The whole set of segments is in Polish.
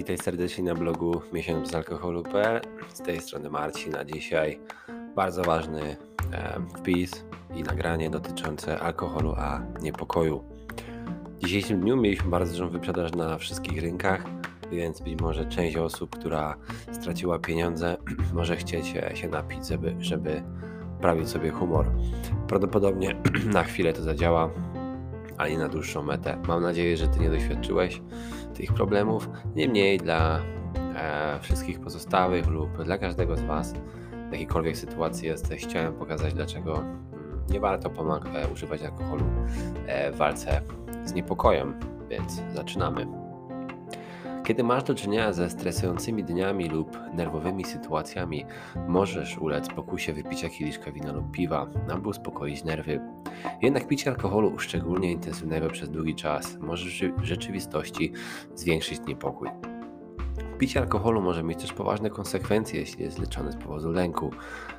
Witaj serdecznie na blogu miesiąc bez alkoholu.pl. Z tej strony Marcin, a dzisiaj bardzo ważny e, wpis i nagranie dotyczące alkoholu, a niepokoju. W dzisiejszym dniu mieliśmy bardzo dużą wyprzedaż na wszystkich rynkach, więc być może część osób, która straciła pieniądze, może chcieć się napić, żeby, żeby poprawić sobie humor. Prawdopodobnie na chwilę to zadziała, ale nie na dłuższą metę. Mam nadzieję, że Ty nie doświadczyłeś tych problemów. Niemniej dla e, wszystkich pozostałych lub dla każdego z Was w jakiejkolwiek sytuacji jesteś, chciałem pokazać, dlaczego mm, nie warto e, używać alkoholu e, w walce z niepokojem. Więc zaczynamy. Kiedy masz do czynienia ze stresującymi dniami lub nerwowymi sytuacjami, możesz ulec pokusie wypicia kieliszka wina lub piwa, aby uspokoić nerwy. Jednak picie alkoholu, szczególnie intensywnego przez długi czas, może w rzeczywistości zwiększyć niepokój. Picie alkoholu może mieć też poważne konsekwencje, jeśli jest leczone z powodu lęku.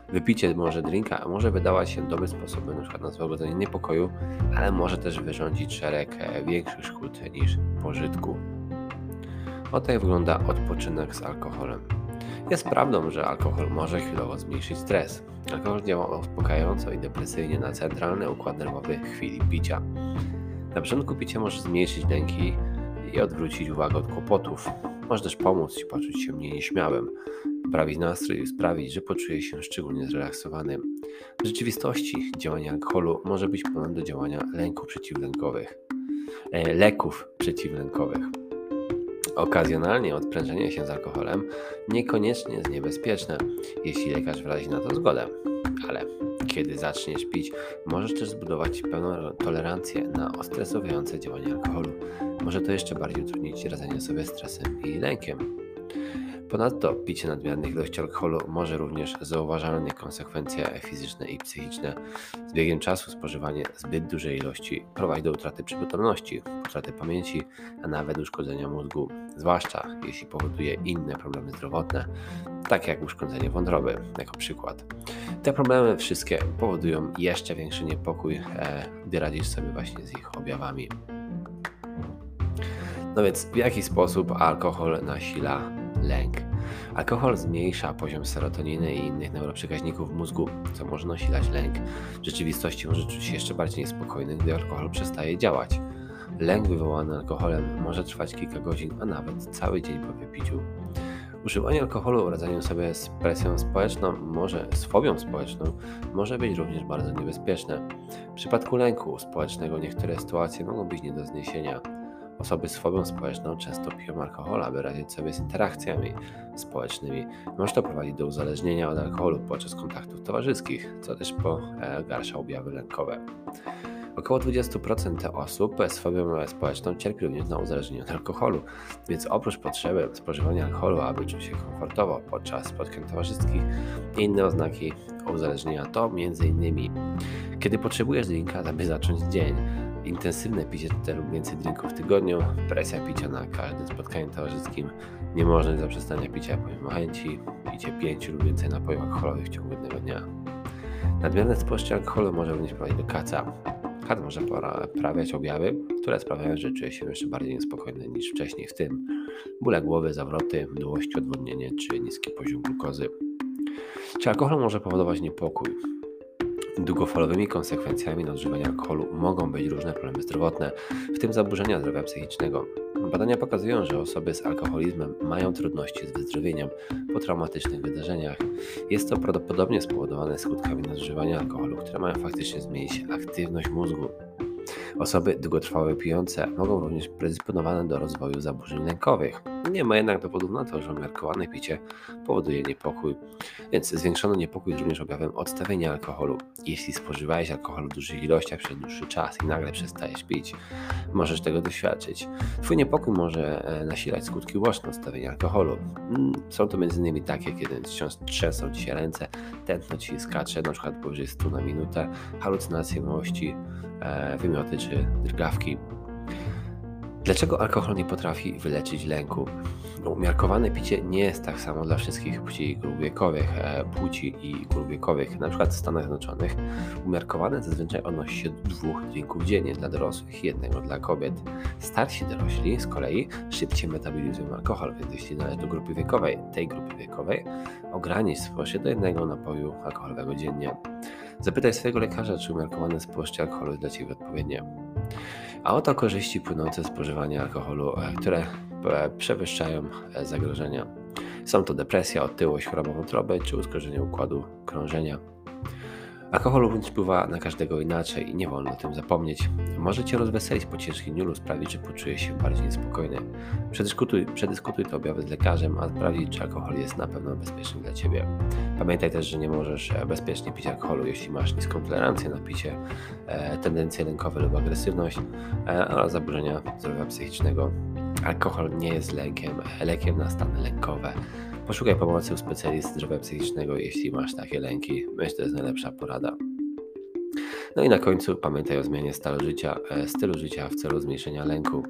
Wypicie może drinka może wydawać się dobrym sposobem np. na złagodzenie niepokoju, ale może też wyrządzić szereg e, większych szkód niż pożytku. Oto jak wygląda odpoczynek z alkoholem. Jest prawdą, że alkohol może chwilowo zmniejszyć stres. Alkohol działa uspokajająco i depresyjnie na centralny układ nerwowy w chwili picia. Na początku picie może zmniejszyć lęki i odwrócić uwagę od kłopotów. Może też pomóc Ci poczuć się mniej nieśmiałym, poprawić nastrój i sprawić, że poczujesz się szczególnie zrelaksowany. W rzeczywistości działanie alkoholu może być podobne do działania lęków przeciwlękowych, e, leków przeciwlękowych. Okazjonalnie odprężenie się z alkoholem niekoniecznie jest niebezpieczne, jeśli lekarz wyrazi na to zgodę. Ale kiedy zaczniesz pić, możesz też zbudować pełną tolerancję na ostresujące działanie alkoholu. Może to jeszcze bardziej utrudnić radzenie sobie stresem i lękiem. Ponadto picie nadmiernych ilości alkoholu może również zauważalne konsekwencje fizyczne i psychiczne. Z biegiem czasu spożywanie zbyt dużej ilości prowadzi do utraty przytomności, utraty pamięci, a nawet uszkodzenia mózgu, zwłaszcza jeśli powoduje inne problemy zdrowotne, takie jak uszkodzenie wątroby, jako przykład. Te problemy wszystkie powodują jeszcze większy niepokój, e, gdy radzisz sobie właśnie z ich objawami. No więc w jaki sposób alkohol nasila lęk. Alkohol zmniejsza poziom serotoniny i innych neuroprzekaźników w mózgu, co może nasilać lęk. W rzeczywistości może czuć się jeszcze bardziej niespokojny, gdy alkohol przestaje działać. Lęk wywołany alkoholem może trwać kilka godzin, a nawet cały dzień po wypiciu. Używanie alkoholu w radzeniu sobie z presją społeczną, może z fobią społeczną, może być również bardzo niebezpieczne. W przypadku lęku społecznego niektóre sytuacje mogą być nie do zniesienia. Osoby z fobią społeczną często piją alkohol, aby radzić sobie z interakcjami społecznymi. Może to prowadzić do uzależnienia od alkoholu podczas kontaktów towarzyskich, co też pogarsza objawy lękowe. Około 20% osób z fobią społeczną cierpi również na uzależnienie od alkoholu, więc oprócz potrzeby spożywania alkoholu, aby czuć się komfortowo podczas spotkań towarzyskich, inne oznaki uzależnienia to m.in. kiedy potrzebujesz drinka, aby zacząć dzień, intensywne picie lub więcej drinków w tygodniu, presja picia na każdym spotkaniu towarzyskim, niemożność zaprzestania picia pomimo chęci, picie pięciu lub więcej napojów alkoholowych w ciągu jednego dnia. Nadmierne spożycie alkoholu może również prowadzić do kaca. Kat może poprawiać objawy, które sprawiają, że czuje się jeszcze bardziej niespokojny niż wcześniej, w tym bóle głowy, zawroty, mdłości, odwodnienie czy niski poziom glukozy. Czy alkohol może powodować niepokój? Długofalowymi konsekwencjami nadużywania alkoholu mogą być różne problemy zdrowotne, w tym zaburzenia zdrowia psychicznego. Badania pokazują, że osoby z alkoholizmem mają trudności z wyzdrowieniem po traumatycznych wydarzeniach. Jest to prawdopodobnie spowodowane skutkami nadużywania alkoholu, które mają faktycznie zmienić aktywność mózgu. Osoby długotrwałe pijące mogą również predysponowane do rozwoju zaburzeń lękowych. Nie ma jednak dowodów na to, że umiarkowane picie powoduje niepokój, więc zwiększony niepokój jest również objawem odstawienia alkoholu. Jeśli spożywałeś alkohol w dużych ilościach przez dłuższy czas i nagle przestajesz pić, możesz tego doświadczyć. Twój niepokój może e, nasilać skutki uboczne odstawienia alkoholu. Mm, są to m.in. takie, kiedy trzęsą ci się ręce, tętno ci skacze, np. powyżej 100 na minutę, halucynacje miłości, e, wymioty czy drgawki. Dlaczego alkohol nie potrafi wyleczyć lęku? Umiarkowane picie nie jest tak samo dla wszystkich płci grup wiekowych, e, płci i grup wiekowych. Na przykład w Stanach Zjednoczonych umiarkowane zazwyczaj odnosi się do dwóch drinków dziennie dla dorosłych i jednego dla kobiet. Starsi dorośli z kolei szybciej metabolizują alkohol, więc jeśli należy do grupy wiekowej, tej grupy wiekowej, ogranicz spożycie do jednego napoju alkoholowego dziennie. Zapytaj swojego lekarza, czy umiarkowane spożycie alkoholu jest dla Ciebie odpowiednie. A oto korzyści płynące z spożywania alkoholu, e, które e, przewyższają e, zagrożenia. Są to depresja, otyłość, choroba wątroby czy uszkodzenie układu krążenia. Alkohol również wpływa na każdego inaczej i nie wolno o tym zapomnieć. Może Cię rozweselić po ciężkim dniu lub sprawić, że poczujesz się bardziej niespokojny. Przedyskutuj, przedyskutuj te objawy z lekarzem, a sprawdzić, czy alkohol jest na pewno bezpieczny dla Ciebie. Pamiętaj też, że nie możesz e, bezpiecznie pić alkoholu, jeśli masz niską tolerancję na picie, e, tendencje lękowe lub agresywność e, oraz zaburzenia zdrowia psychicznego. Alkohol nie jest lekiem, lekiem na stany lękowe. Poszukaj pomocy u specjalisty zdrowia psychicznego, jeśli masz takie lęki. Myślę, że to jest najlepsza porada. No i na końcu pamiętaj o zmianie stylu życia, e, stylu życia w celu zmniejszenia lęku.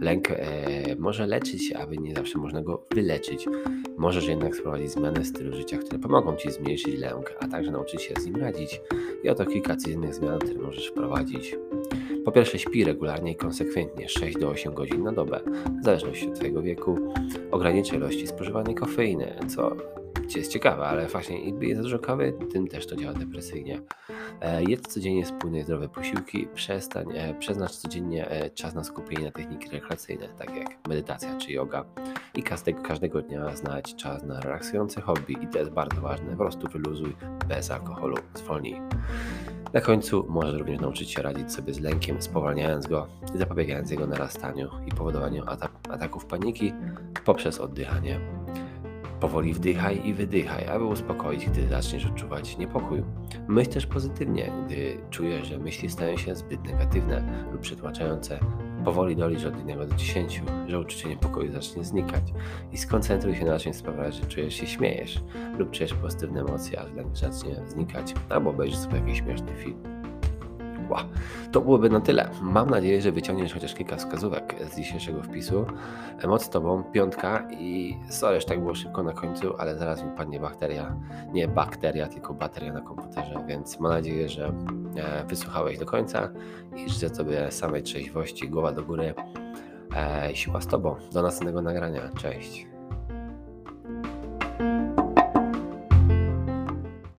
Lęk e, może leczyć aby nie zawsze można go wyleczyć. Możesz jednak wprowadzić zmianę stylu życia, które pomogą Ci zmniejszyć lęk, a także nauczyć się z nim radzić. I oto kilka codziennych zmian, które możesz wprowadzić. Po pierwsze, śpi regularnie i konsekwentnie 6 do 8 godzin na dobę, w zależności od Twojego wieku. Ograniczaj ilości spożywanej kofeiny, co jest ciekawe, ale właśnie im jest dużo kawy, tym też to działa depresyjnie. E, jedz codziennie spójne i zdrowe posiłki, przestań, e, przeznacz codziennie e, czas na skupienie na techniki rekreacyjne, tak jak medytacja czy yoga. I każdego, każdego dnia znaleźć czas na relaksujące hobby i to jest bardzo ważne, po prostu wyluzuj bez alkoholu, zwolnij. Na końcu możesz również nauczyć się radzić sobie z lękiem, spowalniając go i zapobiegając jego narastaniu i powodowaniu ataków paniki poprzez oddychanie. Powoli wdychaj i wydychaj, aby uspokoić, gdy zaczniesz odczuwać niepokój. Myśl też pozytywnie, gdy czujesz, że myśli stają się zbyt negatywne lub przytłaczające. Powoli dolicz od 1 do 10, że uczucie niepokoju zacznie znikać i skoncentruj się na czymś sprawiać, że czujesz się śmiejesz lub czujesz pozytywne emocje, a lęk zacznie znikać, albo obejrzysz sobie jakiś śmieszny film. Wow. To byłoby na tyle. Mam nadzieję, że wyciągniesz chociaż kilka wskazówek z dzisiejszego wpisu. Moc Tobą, piątka i sorry, że tak było szybko na końcu, ale zaraz mi padnie bakteria. Nie bakteria, tylko bateria na komputerze, więc mam nadzieję, że e, wysłuchałeś do końca i życzę Tobie samej trzeźwości, głowa do góry. E, siła z Tobą. Do następnego nagrania. Cześć.